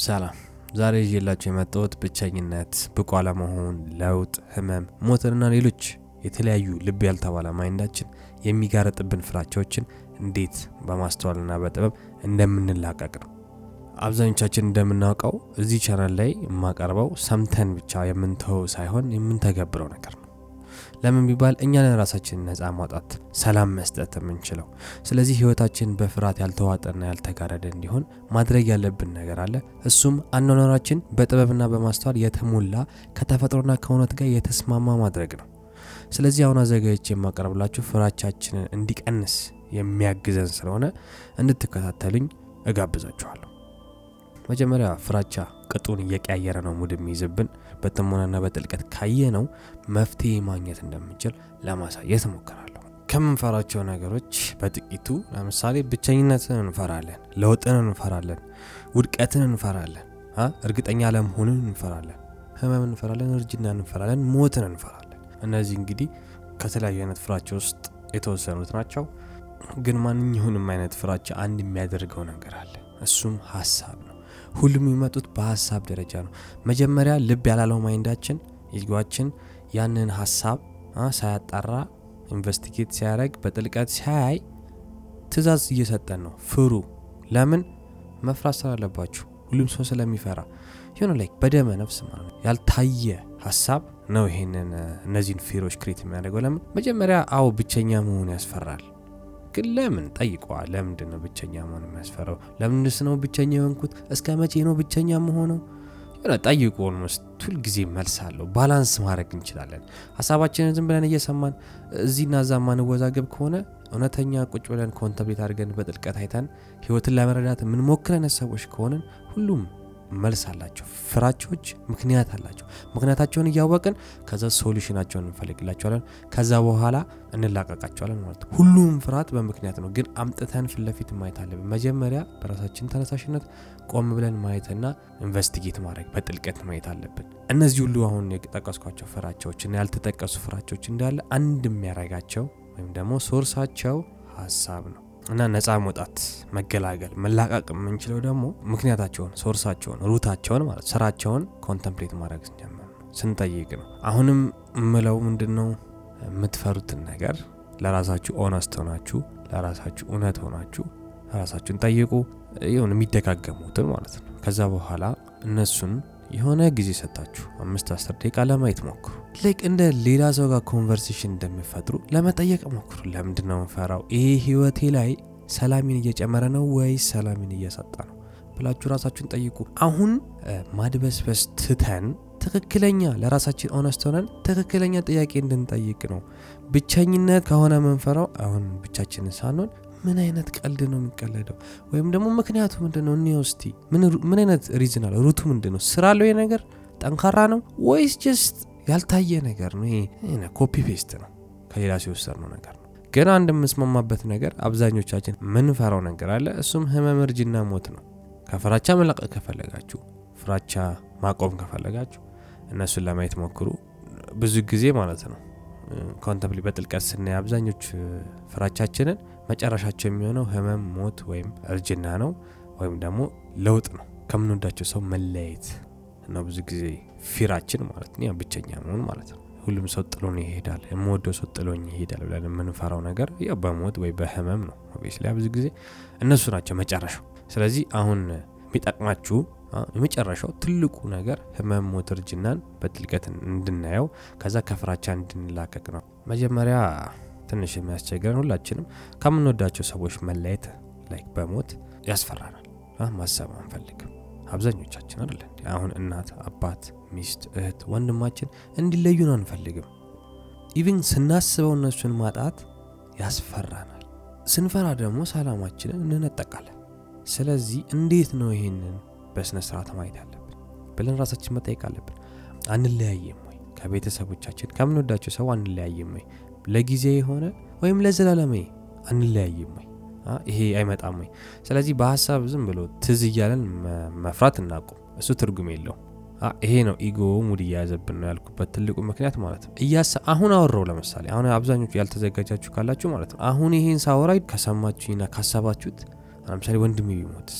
ሰላም ዛሬ ይዤላችሁ የመጣሁት ብቸኝነት፣ ብቁ አለመሆን፣ ለውጥ፣ ህመም፣ ሞትንና ሌሎች የተለያዩ ልብ ያልተባለ mind አችን የሚጋረጥብን ፍራቻዎችን እንዴት በማስተዋልና በጥበብ እንደምንላቀቅ ነው። አብዛኞቻችን እንደምናውቀው እዚህ ቻናል ላይ የማቀርበው ሰምተን ብቻ የምንተወው ሳይሆን የምንተገብረው ነገር ነው። ለምን ቢባል እኛን ራሳችንን ነፃ ማውጣት፣ ሰላም መስጠት የምንችለው። ስለዚህ ህይወታችን በፍርሃት ያልተዋጠና ያልተጋረደ እንዲሆን ማድረግ ያለብን ነገር አለ። እሱም አኗኗራችን በጥበብና በማስተዋል የተሞላ ከተፈጥሮና ከእውነት ጋር የተስማማ ማድረግ ነው። ስለዚህ አሁን አዘጋጅቼ የማቀርብላችሁ ፍራቻችንን እንዲቀንስ የሚያግዘን ስለሆነ እንድትከታተሉኝ እጋብዛችኋለሁ። መጀመሪያ ፍራቻ ቅጡን እየቀያየረ ነው ሙድ የሚይዝብን በጥሞናና በጥልቀት ካየ ነው መፍትሄ ማግኘት እንደምንችል ለማሳየት እሞክራለሁ። ከምንፈራቸው ነገሮች በጥቂቱ ለምሳሌ ብቸኝነትን እንፈራለን፣ ለውጥን እንፈራለን፣ ውድቀትን እንፈራለን፣ እርግጠኛ ለመሆንን እንፈራለን፣ ህመም እንፈራለን፣ እርጅና እንፈራለን፣ ሞትን እንፈራለን። እነዚህ እንግዲህ ከተለያዩ አይነት ፍራቻ ውስጥ የተወሰኑት ናቸው። ግን ማንኛውንም አይነት ፍራቻ አንድ የሚያደርገው ነገር አለ። እሱም ሀሳብ ነው። ሁሉም የሚመጡት በሀሳብ ደረጃ ነው። መጀመሪያ ልብ ያላለው mind አችን ego አችን ያንን ሀሳብ ሳያጣራ investigate ሳያደርግ በጥልቀት ሳያይ ትዕዛዝ እየሰጠን ነው። ፍሩ። ለምን መፍራት ስላለባችሁ ሁሉም ሰው ስለሚፈራ ይሆነ ላይ በደመ ነፍስ ማለት ነው። ያልታየ ሀሳብ ነው ይሄንን እነዚህን fear ኦች create የሚያደርገው። ለምን መጀመሪያ አዎ ብቸኛ መሆን ያስፈራል ግን ለምን ጠይቀዋል። ለምንድን ነው ብቸኛ መሆን የሚያስፈራው? ለምንድስ ነው ብቸኛ የሆንኩት? እስከ መቼ ነው ብቸኛ ምሆነው? የሆነ ጠይቁ። almost ሁልጊዜ መልስ አለው። balance ማድረግ እንችላለን። ሀሳባችንን ዝም ብለን እየሰማን እዚህና እዛ ማንወዛገብ ከሆነ እውነተኛ ቁጭ ብለን contemplate አድርገን በጥልቀት አይተን ህይወትን ለመረዳት የምንሞክር አይነት ሰዎች ከሆንን ሁሉም መልስ አላቸው። ፍራቻዎች ምክንያት አላቸው። ምክንያታቸውን እያወቅን ከዛ solution አቸውን እንፈልግላቸዋለን። ከዛ በኋላ እንላቀቃቸዋለን ማለት ነው። ሁሉም ፍርሃት በምክንያት ነው፣ ግን አምጥተን ፊት ለፊት ማየት አለብን። መጀመሪያ በራሳችን ተነሳሽነት ቆም ብለን ማየትና investigate ማድረግ በጥልቀት ማየት አለብን። እነዚህ ሁሉ አሁን የጠቀስኳቸው ፍራቻዎችና ያልተጠቀሱ ፍራቻዎች እንዳለ አንድ የሚያረጋቸው ወይም ደግሞ source አቸው ሀሳብ ነው። እና ነፃ መውጣት መገላገል መላቀቅ የምንችለው ደግሞ ምክንያታቸውን source አቸውን root አቸውን ማለት ስራቸውን contemplate ማድረግ ስንጀምር ነው ስንጠይቅ ነው። አሁንም ምለው ምንድን ነው የምትፈሩትን ነገር ለራሳችሁ honest ሆናችሁ ለራሳችሁ እውነት ሆናችሁ ራሳችሁን ጠይቁ። ይሁን የሚደጋገሙትን ማለት ነው። ከዛ በኋላ እነሱን የሆነ ጊዜ ሰጣችሁ አምስት አስር ደቂቃ ለማየት ሞክሩ። ልክ እንደ ሌላ ሰው ጋር conversation እንደሚፈጥሩ ለመጠየቅ ሞክሩ። ለምንድን ነው የምፈራው? ይሄ ህይወቴ ላይ ሰላሜን እየጨመረ ነው ወይስ ሰላሜን እየሰጠ ነው ብላችሁ ራሳችሁን ጠይቁ። አሁን ማድበስበስ ትተን ትክክለኛ ለራሳችን honest ሆነን ትክክለኛ ጥያቄ እንድንጠይቅ ነው። ብቸኝነት ከሆነ የምንፈራው አሁን ብቻችንን ሳንሆን ምን አይነት ቀልድ ነው የሚቀለደው? ወይም ደግሞ ምክንያቱ ምንድን ነው? እኔ ውስጤ ምን አይነት አለ? root ኡ ምንድን ነው? ስራ አለው ነገር ጠንካራ ነው ወይስ just ያልታየ ነገር ነው? ይሄ copy paste ነው፣ ከሌላ ሲወሰድ ነው ነገር ነው። ግን አንድ የምስማማበት ነገር አብዛኞቻችን ምንፈራው ነገር አለ። እሱም ህመም፣ እርጅና፣ ሞት ነው። ከፍራቻ መላቀቅ ከፈለጋችሁ፣ ፍራቻ ማቆም ከፈለጋችሁ እነሱን ለማየት ሞክሩ። ብዙ ጊዜ ማለት ነው contemplate በጥልቀት ስናይ አብዛኞቹ ፍራቻችንን መጨረሻቸው የሚሆነው ህመም፣ ሞት ወይም እርጅና ነው ወይም ደግሞ ለውጥ ነው። ከምንወዳቸው ሰው መለያየት ነው ብዙ ጊዜ fear ኣችን ማለት ነው። ብቸኛ መሆን ማለት ነው። ሁሉም ሰው ጥሎኝ ይሄዳል፣ የምወደው ሰው ጥሎኝ ይሄዳል ብለን የምንፈራው ነገር ያው በሞት ወይ በህመም ነው። obviously ብዙ ጊዜ እነሱ ናቸው መጨረሻው። ስለዚህ አሁን የሚጠቅማችሁ የመጨረሻው ትልቁ ነገር ህመም፣ ሞት፣ እርጅናን በጥልቀት እንድናየው ከዛ ከፍራቻ እንድንላቀቅ ነው። መጀመሪያ ትንሽ የሚያስቸግረን ሁላችንም ከምንወዳቸው ሰዎች መለየት ላይ በሞት ያስፈራናል። ማሰብ አንፈልግም አብዛኞቻችን አይደለ? አሁን እናት፣ አባት፣ ሚስት፣ እህት፣ ወንድማችን እንዲለዩን አንፈልግም። even ስናስበው እነሱን ማጣት ያስፈራናል። ስንፈራ ደግሞ ሰላማችንን እንነጠቃለን። ስለዚህ እንዴት ነው ይሄንን በስነ ስርዓት ማየት ያለብን ብለን ራሳችን መጠየቅ አለብን። አንለያየም ወይ? ከቤተሰቦቻችን ከምንወዳቸው ሰው አንለያየም ወይ? ለጊዜ የሆነ ወይም ለዘላለሜ አንለያይም ወይ? ይሄ አይመጣም ወይ? ስለዚህ በሀሳብ ዝም ብሎ ትዝ እያለን መፍራት እናቁም። እሱ ትርጉም የለው። ይሄ ነው ኢጎ ሙድ እያያዘብን ነው ያልኩበት ትልቁ ምክንያት ማለት ነው። እያሰ አሁን አወራው ለምሳሌ አሁን አብዛኞቹ ያልተዘጋጃችሁ ካላችሁ ማለት ነው አሁን ይሄን ሳወራ ከሰማችሁኝና ካሰባችሁት ለምሳሌ ወንድሜ ቢሞትስ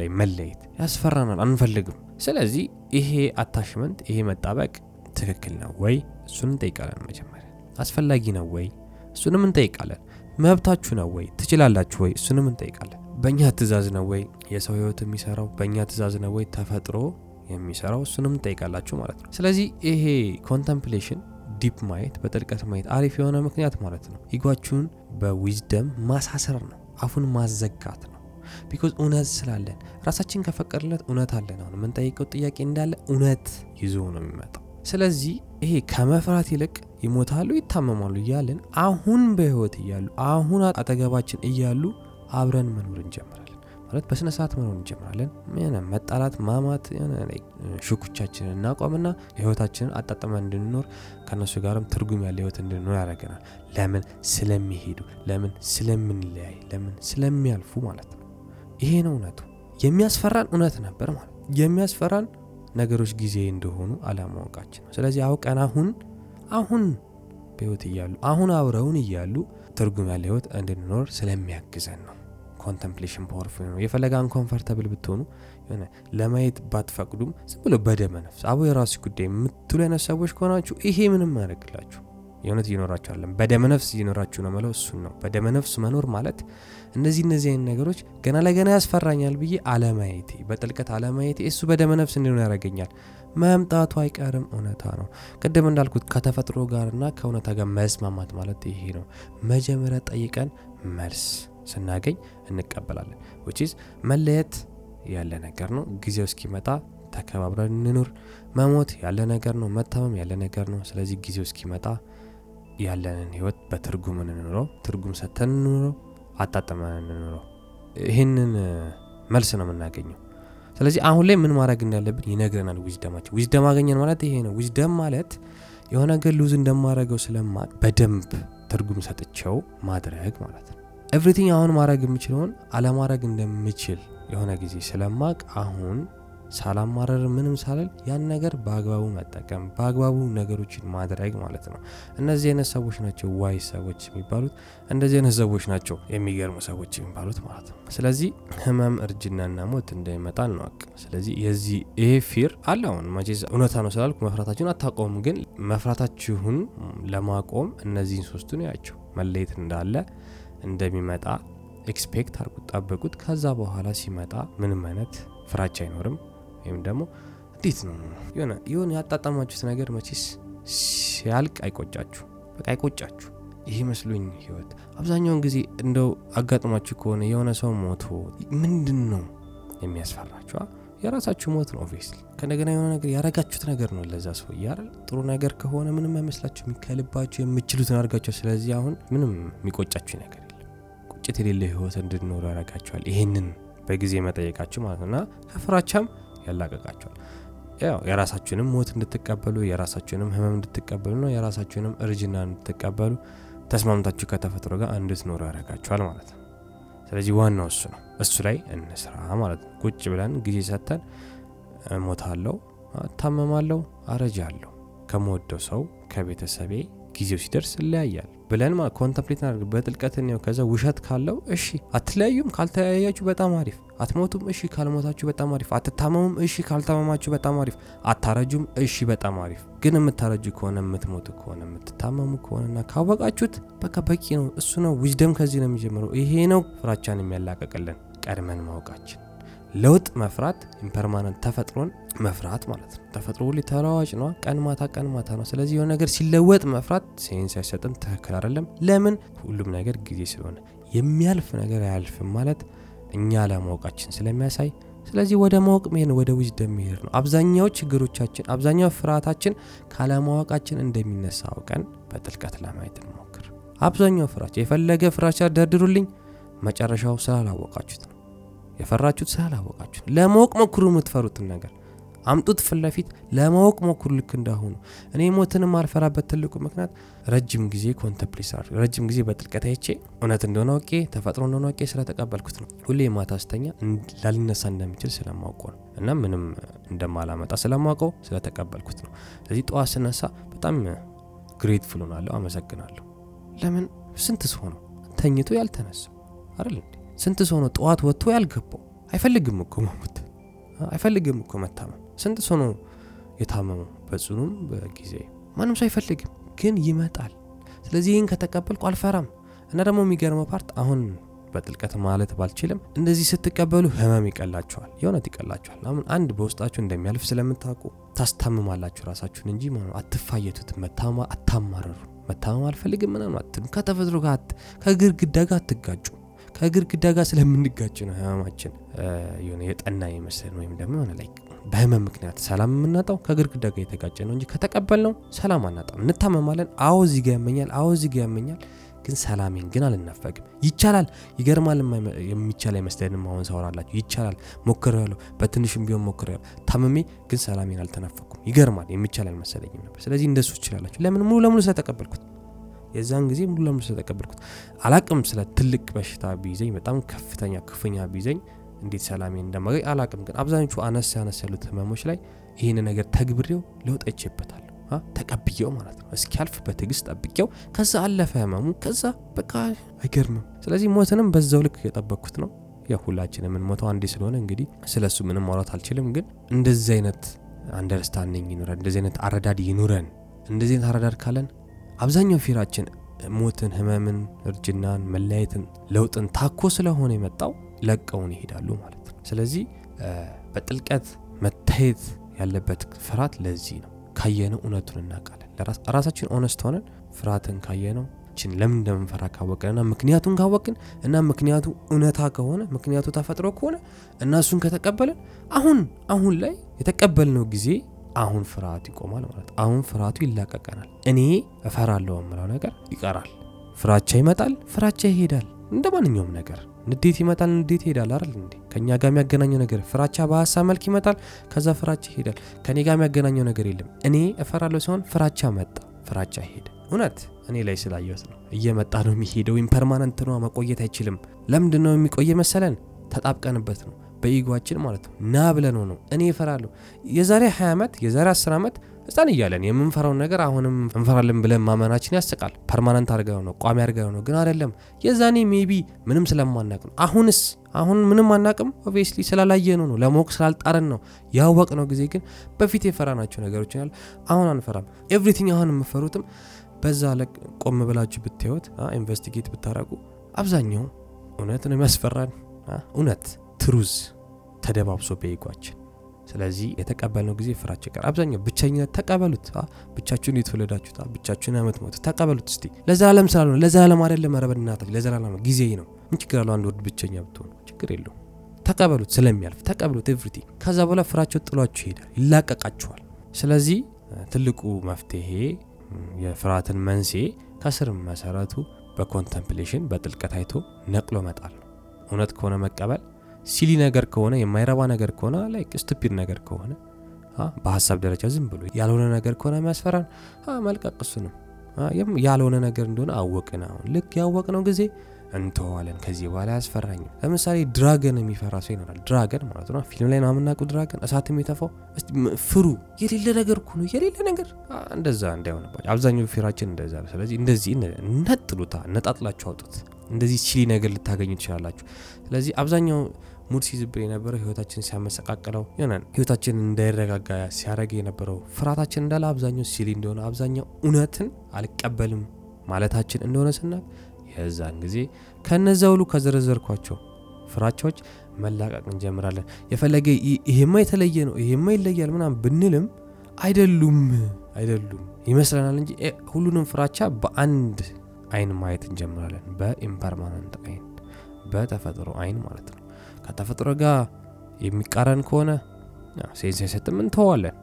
ላይ መለየት ያስፈራናል፣ አንፈልግም። ስለዚህ ይሄ attachment ይሄ መጣበቅ ትክክል ነው ወይ እሱን እንጠይቃለን። መጀመሪያ አስፈላጊ ነው ወይ እሱንም እንጠይቃለን። መብታችሁ ነው ወይ ትችላላችሁ ወይ እሱንም እንጠይቃለን። በእኛ ትእዛዝ ነው ወይ የሰው ህይወት የሚሰራው በእኛ ትእዛዝ ነው ወይ ተፈጥሮ የሚሰራው እሱንም እንጠይቃላችሁ ማለት ነው። ስለዚህ ይሄ contemplation deep ማየት በጥልቀት ማየት አሪፍ የሆነ ምክንያት ማለት ነው። ego ኣችሁን በ wisdom ማሳሰር ነው፣ አፉን ማዘጋት ነው። because እውነት ስላለን ለራሳችን ከፈቀድለት እውነት አለን። አሁን የምንጠይቀው ጥያቄ እንዳለ እውነት ይዞ ነው የሚመጣው። ስለዚህ ይሄ ከመፍራት ይልቅ ይሞታሉ፣ ይታመማሉ እያለን አሁን በህይወት እያሉ አሁን አጠገባችን እያሉ አብረን መኖር እንጀምራለን። ማለት በስነ ስርዓት መኖር እንጀምራለን። መጣላት፣ ማማት፣ ሽኩቻችንን እናቆምና ህይወታችንን አጣጥመን እንድንኖር ከእነሱ ጋርም ትርጉም ያለ ህይወት እንድንኖር ያደርገናል። ለምን ስለሚሄዱ፣ ለምን ስለምንለያይ፣ ለምን ስለሚያልፉ ማለት ነው። ይሄ ነው እውነቱ። የሚያስፈራን እውነት ነበር ማለት የሚያስፈራን ነገሮች ጊዜ እንደሆኑ አለማወቃችን ነው። ስለዚህ አውቀን አሁን አሁን በህይወት እያሉ አሁን አብረውን እያሉ ትርጉም ያለ ህይወት እንድንኖር ስለሚያግዘን ነው። contemplation powerful ነው። የፈለገ uncomfortable ብትሆኑ ሆነ ለማየት ባትፈቅዱም ዝም ብሎ በደመ ነፍስ አቡ የራሱ ጉዳይ የምትሉ አይነት ሰዎች ከሆናችሁ ይሄ ምንም ያደርግላችሁ የእውነት እየኖራችሁ አይደለም። በደመ ነፍስ እየኖራችሁ ነው ምለው እሱን ነው። በደመ ነፍስ መኖር ማለት እነዚህ እነዚህ አይነት ነገሮች ገና ለገና ያስፈራኛል ብዬ አለማየቴ፣ በጥልቀት አለማየቴ እሱ በደመ ነፍስ እንዲሆን ያደርገኛል። መምጣቱ አይቀርም፣ እውነታ ነው። ቅድም እንዳልኩት ከተፈጥሮ ጋርና ከእውነታ ጋር መስማማት ማለት ይሄ ነው። መጀመሪያ ጠይቀን መልስ ስናገኝ እንቀበላለን። which is መለየት ያለ ነገር ነው። ጊዜው እስኪመጣ ተከባብረን እንኑር። መሞት ያለ ነገር ነው። መታመም ያለ ነገር ነው። ስለዚህ ጊዜው እስኪመጣ ያለንን ህይወት በትርጉም እንኑረው፣ ትርጉም ሰተን እንኑረው፣ አጣጥመን እንኑረው። ይህንን መልስ ነው የምናገኘው። ስለዚህ አሁን ላይ ምን ማድረግ እንዳለብን ይነግረናል wisdom ኣችን። wisdom አገኘን ማለት ይሄ ነው። wisdom ማለት የሆነ ነገር lose እንደማድረገው ስለማውቅ በደንብ ትርጉም ሰጥቸው ማድረግ ማለት ነው። everything አሁን ማድረግ የምችለውን አለማድረግ እንደምችል የሆነ ጊዜ ስለማውቅ አሁን ሳላማረር ምንም ሳልል ያን ነገር በአግባቡ መጠቀም በአግባቡ ነገሮችን ማድረግ ማለት ነው። እነዚህ አይነት ሰዎች ናቸው ዋይ ሰዎች የሚባሉት። እንደዚህ አይነት ሰዎች ናቸው የሚገርሙ ሰዎች የሚባሉት ማለት ነው። ስለዚህ ህመም፣ እርጅናና ሞት እንደሚመጣ እንወቅ። ስለዚህ የዚህ ይሄ fear አለ። አሁን መቼስ እውነታ ነው ስላልኩ መፍራታችሁን አታቆሙ፣ ግን መፍራታችሁን ለማቆም እነዚህን ሶስቱን ያቸው መለየት እንዳለ እንደሚመጣ expect አርጉት፣ ጠብቁት። ከዛ በኋላ ሲመጣ ምንም አይነት ፍራቻ አይኖርም። ወይም ደግሞ እንዴት ነው የሆነ የሆነ ያጣጣማችሁት ነገር መቼስ ሲያልቅ አይቆጫችሁ፣ በቃ አይቆጫችሁ። ይህ መስሎኝ ህይወት አብዛኛውን ጊዜ እንደው አጋጥሟችሁ ከሆነ የሆነ ሰው ሞቶ ምንድን ነው የሚያስፈራችሁ? የራሳችሁ ሞት ነው። obviously ከእንደገና የሆነ ነገር ያረጋችሁት ነገር ነው ለዛ ሰው እያል ጥሩ ነገር ከሆነ ምንም አይመስላችሁ፣ የሚከልባችሁ የምችሉትን አድርጋችሁ። ስለዚህ አሁን ምንም የሚቆጫችሁ ነገር የለም። ቁጭት የሌለ ህይወት እንድንኖሩ ያረጋችኋል። ይሄንን በጊዜ መጠየቃችሁ ማለት ነው እና ከፍራቻም ያላቀቃቸዋል። ያው የራሳችሁንም ሞት እንድትቀበሉ የራሳችሁንም ህመም እንድትቀበሉ ነው የራሳችሁንም እርጅና እንድትቀበሉ ተስማምታችሁ ከተፈጥሮ ጋር እንድትኖሩ ያደርጋችኋል ማለት ነው። ስለዚህ ዋናው እሱ ነው። እሱ ላይ እንስራ ማለት ነው። ቁጭ ብለን ጊዜ ሰጥተን እሞታለሁ፣ እታመማለሁ፣ አረጃለሁ ከምወደው ሰው ከቤተሰቤ ጊዜው ሲደርስ እለያያል ብለን contemplate ምናደርግ በጥልቀት ነው። ከዛ ውሸት ካለው እሺ፣ አትለያዩም፣ ካልተለያያችሁ በጣም አሪፍ። አትሞቱም፣ እሺ፣ ካልሞታችሁ በጣም አሪፍ። አትታመሙም፣ እሺ፣ ካልታመማችሁ በጣም አሪፍ። አታረጁም፣ እሺ፣ በጣም አሪፍ። ግን የምታረጁ ከሆነ የምትሞቱ ከሆነ የምትታመሙ ከሆነና ካወቃችሁት በቃ በቂ ነው። እሱ ነው wisdom። ከዚህ ነው የሚጀምረው። ይሄ ነው ፍራቻን የሚያላቀቅልን ቀድመን ማወቃችን። ለውጥ መፍራት impermanent ተፈጥሮን መፍራት ማለት ነው። ተፈጥሮ ሁሌ ተለዋዋጭ ነው። ቀን ማታ ቀን ማታ ነው። ስለዚህ የሆነ ነገር ሲለወጥ መፍራት sense አይሰጥም፣ ትክክል አይደለም። ለምን? ሁሉም ነገር ጊዜ ስለሆነ የሚያልፍ ነገር አያልፍም ማለት እኛ አለማወቃችን ስለሚያሳይ ስለዚህ ወደ ማወቅ መሄድ ወደ wisdom መሄድ ነው። አብዛኛው ችግሮቻችን፣ አብዛኛው ፍርሃታችን ካለማወቃችን እንደሚነሳ አውቀን በጥልቀት ለማየት እንሞክር። አብዛኛው ፍራቻ የፈለገ ፍራቻ ደርድሩልኝ፣ መጨረሻው ስላላወቃችሁት ነው። የፈራችሁት ስላላወቃችሁ ለማወቅ ሞክሩ። የምትፈሩትን ነገር አምጡት ፊት ለማወቅ ሞክሩ። ልክ እንዳሁኑ እኔ ሞትንም አልፈራበት ትልቁ ምክንያት ረጅም ጊዜ contemplate ረጅም ጊዜ በጥልቀት አይቼ እውነት እንደሆነ አውቄ ተፈጥሮ እንደሆነ አውቄ ስለተቀበልኩት ነው። ሁሌ ማታ ላልነሳ እንደሚችል ስለማውቀው ነው እና ምንም እንደማላመጣ ስለማውቀው ስለተቀበልኩት ነው። ስለዚህ ጠዋት ስነሳ በጣም grateful ሆናለሁ፣ አመሰግናለሁ። ለምን ስንት ሰው ተኝቶ ያልተነሳው አይደል እንዴ? ስንት ሰው ነው ጠዋት ወጥቶ ያልገባው? አይፈልግም እኮ መሞት፣ አይፈልግም እኮ መታመም። ስንት ሰው ነው የታመመው በጽኑም በጊዜ ማንም ሰው አይፈልግም፣ ግን ይመጣል። ስለዚህ ይህን ከተቀበልኩ አልፈራም። እና ደግሞ የሚገርመው part አሁን በጥልቀት ማለት ባልችልም እንደዚህ ስትቀበሉ ህመም ይቀላችኋል፣ የእውነት ይቀላችኋል። አሁን አንድ በውስጣችሁ እንደሚያልፍ ስለምታውቁ ታስታምማላችሁ ራሳችሁን እንጂ ከትፋየቱት መታማ አታማረሩ። መታመም አልፈልግም ምናምን አትሉ። ከተፈጥሮ ጋር ከግድግዳ ጋር አትጋጩ። ከግድግዳ ጋር ስለምንጋጭ ነው ህመማችን የሆነ የጠና ይመስለን ወይም ደግሞ የሆነ ላይ በህመም ምክንያት ሰላም የምናጣው ከግድግዳ ጋር የተጋጨ ነው እንጂ ከተቀበልነው ሰላም አናጣም። እንታመማለን። አዎ እዚህ ጋ ያመኛል፣ አዎ እዚህ ጋ ያመኛል ግን ሰላሜን ግን አልናፈቅም። ይቻላል፣ ይገርማል። የሚቻል አይመስለንም። አሁን ሳወራላችሁ ይቻላል፣ ሞክሬያለሁ፣ በትንሽም ቢሆን ሞክሬያለሁ። ታምሜ ግን ሰላሜን አልተናፈኩም። ይገርማል፣ የሚቻል አልመሰለኝም ነበር። ስለዚህ እንደሱ ትችላላችሁ። ለምን? ሙሉ ለሙሉ ስለተቀበልኩት፣ የዛን ጊዜ ሙሉ ለሙሉ ስለተቀበልኩት። አላቅም ስለ ትልቅ በሽታ ቢይዘኝ፣ በጣም ከፍተኛ ክፉኛ ቢይዘኝ እንዴት ሰላሜን እንደማገኝ አላቅም። ግን አብዛኞቹ አነስ ያነስ ያሉት ህመሞች ላይ ይህን ነገር ተግብሬው ለውጥ አይቼበታል። ተቀብየው ማለት ነው። እስኪያልፍ በትዕግስት ጠብቄው ከዛ አለፈ ህመሙ። ከዛ በቃ አይገርምም። ስለዚህ ሞትንም በዛው ልክ የጠበቅኩት ነው። ያው ሁላችን የምንሞተው አንዴ ስለሆነ እንግዲህ ስለ እሱ ምንም ማውራት አልችልም። ግን እንደዚህ አይነት understanding ይኑረን፣ እንደዚህ አይነት አረዳድ ይኑረን። እንደዚህ አይነት አረዳድ ካለን አብዛኛው fear ኣችን ሞትን፣ ህመምን፣ እርጅናን፣ መለያየትን፣ ለውጥን ታኮ ስለሆነ የመጣው ለቀውን ይሄዳሉ ማለት ነው። ስለዚህ በጥልቀት መታየት ያለበት ፍርሃት ለዚህ ነው። ካየነው እውነቱን እናውቃለን። ራሳችን honest ሆነን ፍርሃትን ካየነው ችን ለምን እንደምንፈራ ካወቅን እና ምክንያቱን ካወቅን እና ምክንያቱ እውነታ ከሆነ ምክንያቱ ተፈጥሮ ከሆነ እና እሱን ከተቀበልን አሁን አሁን ላይ የተቀበልነው ጊዜ አሁን ፍርሃት ይቆማል ማለት አሁን ፍርሃቱ ይላቀቀናል። እኔ እፈራለሁ የምለው ነገር ይቀራል። ፍራቻ ይመጣል፣ ፍራቻ ይሄዳል። እንደ ማንኛውም ነገር ንዴት ይመጣል፣ ንዴት ይሄዳል። አይደል እንዴ? ከእኛ ጋር የሚያገናኘው ነገር ፍራቻ በሀሳብ መልክ ይመጣል፣ ከዛ ፍራቻ ይሄዳል። ከእኔ ጋር የሚያገናኘው ነገር የለም። እኔ እፈራለሁ ሲሆን ፍራቻ መጣ፣ ፍራቻ ሄደ። እውነት እኔ ላይ ስላየሁት ነው። እየመጣ ነው የሚሄደው። impermanent ነው፣ መቆየት አይችልም። ለምንድን ነው የሚቆየ መሰለን? ተጣብቀንበት ነው በ ego ኣችን ማለት ነው። ና ብለን ነው እኔ እፈራለሁ። የዛሬ 20 ዓመት የዛሬ 10 ዓመት ህፃን እያለን የምንፈራውን ነገር አሁንም እንፈራለን ብለን ማመናችን ያስቃል። permanent አድርገው ነው ቋሚ አድርገው ነው፣ ግን አይደለም። የዛኔ maybe ምንም ስለማናቅ ነው። አሁንስ አሁን ምንም አናቅም። obviously ስላላየነው ነው፣ ለማወቅ ስላልጣረን ነው። ያወቅነው ጊዜ ግን በፊት የፈራናቸው ነገሮች ያለ አሁን አንፈራም። everything አሁን የምፈሩትም በዛ ልክ ቆም ብላችሁ ብታዩት፣ investigate ብታረጉ አብዛኛው እውነት ነው የሚያስፈራን እውነት truth ተደባብሶ በ ego ኣችን ስለዚህ የተቀበልነው ጊዜ ፍራቻ ይቀር። አብዛኛው ብቸኝነት ተቀበሉት። ብቻችሁን የተወለዳችሁት ብቻችሁን ዓመት ሞት ተቀበሉት። እስቲ ለዘላለም ስላልሆነ ለዘላለም አይደለም። ኧረ በእናትህ ለዘላለም ጊዜ ነው። ምን ችግር አለው? አንድ ወድ ብቸኛ ብትሆኑ ችግር የለውም። ተቀበሉት፣ ስለሚያልፍ ተቀበሉት። everything ከዛ በኋላ ፍራቻው ጥሏችሁ ይሄዳል፣ ይላቀቃችኋል። ስለዚህ ትልቁ መፍትሄ የፍርሃትን መንስኤ ከስር መሰረቱ በ contemplation በጥልቀት አይቶ ነቅሎ መጣል እውነት ከሆነ መቀበል silly ነገር ከሆነ የማይረባ ነገር ከሆነ like stupid ነገር ከሆነ በሀሳብ ደረጃ ዝም ብሎ ያልሆነ ነገር ከሆነ የሚያስፈራን መልቀቅ እሱንም ያልሆነ ነገር እንደሆነ አወቅን። አሁን ልክ ያወቅነው ጊዜ እንተዋለን። ከዚህ በኋላ አያስፈራኝም። ለምሳሌ ድራገን የሚፈራ ሰው ይኖራል። ድራገን ማለት ነው ፊልም ላይ ነው ድራገን እሳት የሚተፋው ፍሩ የሌለ ነገር እኮ የሌለ ነገር እንደዛ እንዳይሆንባቸው አብዛኛው ፊራችን እንደዛ ነው። ስለዚህ እንደዚህ ነጥሉታ ነጣጥላችሁ አውጡት። እንደዚህ ቺሊ ነገር ልታገኙ ትችላላችሁ። ስለዚህ አብዛኛው ሙድ ሲዝብን የነበረው ህይወታችን ሲያመሰቃቅለው ይሆናል ህይወታችን እንዳይረጋጋ ሲያደረግ የነበረው ፍርሃታችን እንዳለ አብዛኛው ሲሊ እንደሆነ አብዛኛው እውነትን አልቀበልም ማለታችን እንደሆነ ስናቅ የዛን ጊዜ ከነዛ ሁሉ ከዘረዘርኳቸው ፍራቻዎች መላቀቅ እንጀምራለን። የፈለገ ይሄማ የተለየ ነው ይሄማ ይለያል ምናምን ብንልም አይደሉም አይደሉም ይመስለናል እንጂ ሁሉንም ፍራቻ በአንድ አይን ማየት እንጀምራለን። በ impermanent አይን፣ በተፈጥሮ አይን ማለት ነው። ከተፈጥሮ ጋር የሚቃረን ከሆነ sense አይሰጥም፣ እንተዋለን።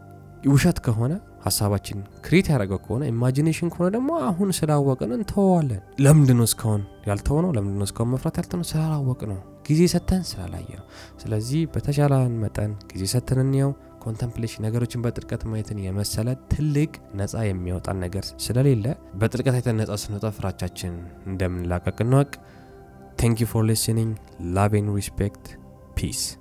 ውሸት ከሆነ ሀሳባችን create ያደረገው ከሆነ imagination ከሆነ ደግሞ አሁን ስላወቅን እንተዋለን። ለምንድን ነው እስካሁን ያልተውነው? ለምንድን ነው እስካሁን መፍራት ያልተውነው? ስላላወቅ ነው፣ ጊዜ ሰተን ስላላየ ነው። ስለዚህ በተቻለን መጠን ጊዜ ሰተን እንየው። contemplation ነገሮችን በጥልቀት ማየትን የመሰለ ትልቅ ነፃ የሚያወጣን ነገር ስለሌለ በጥልቀት አይተን ነፃ ስንወጣ ፍራቻችን እንደምንላቀቅ እንወቅ። Thank you for listening. Love and respect. Peace.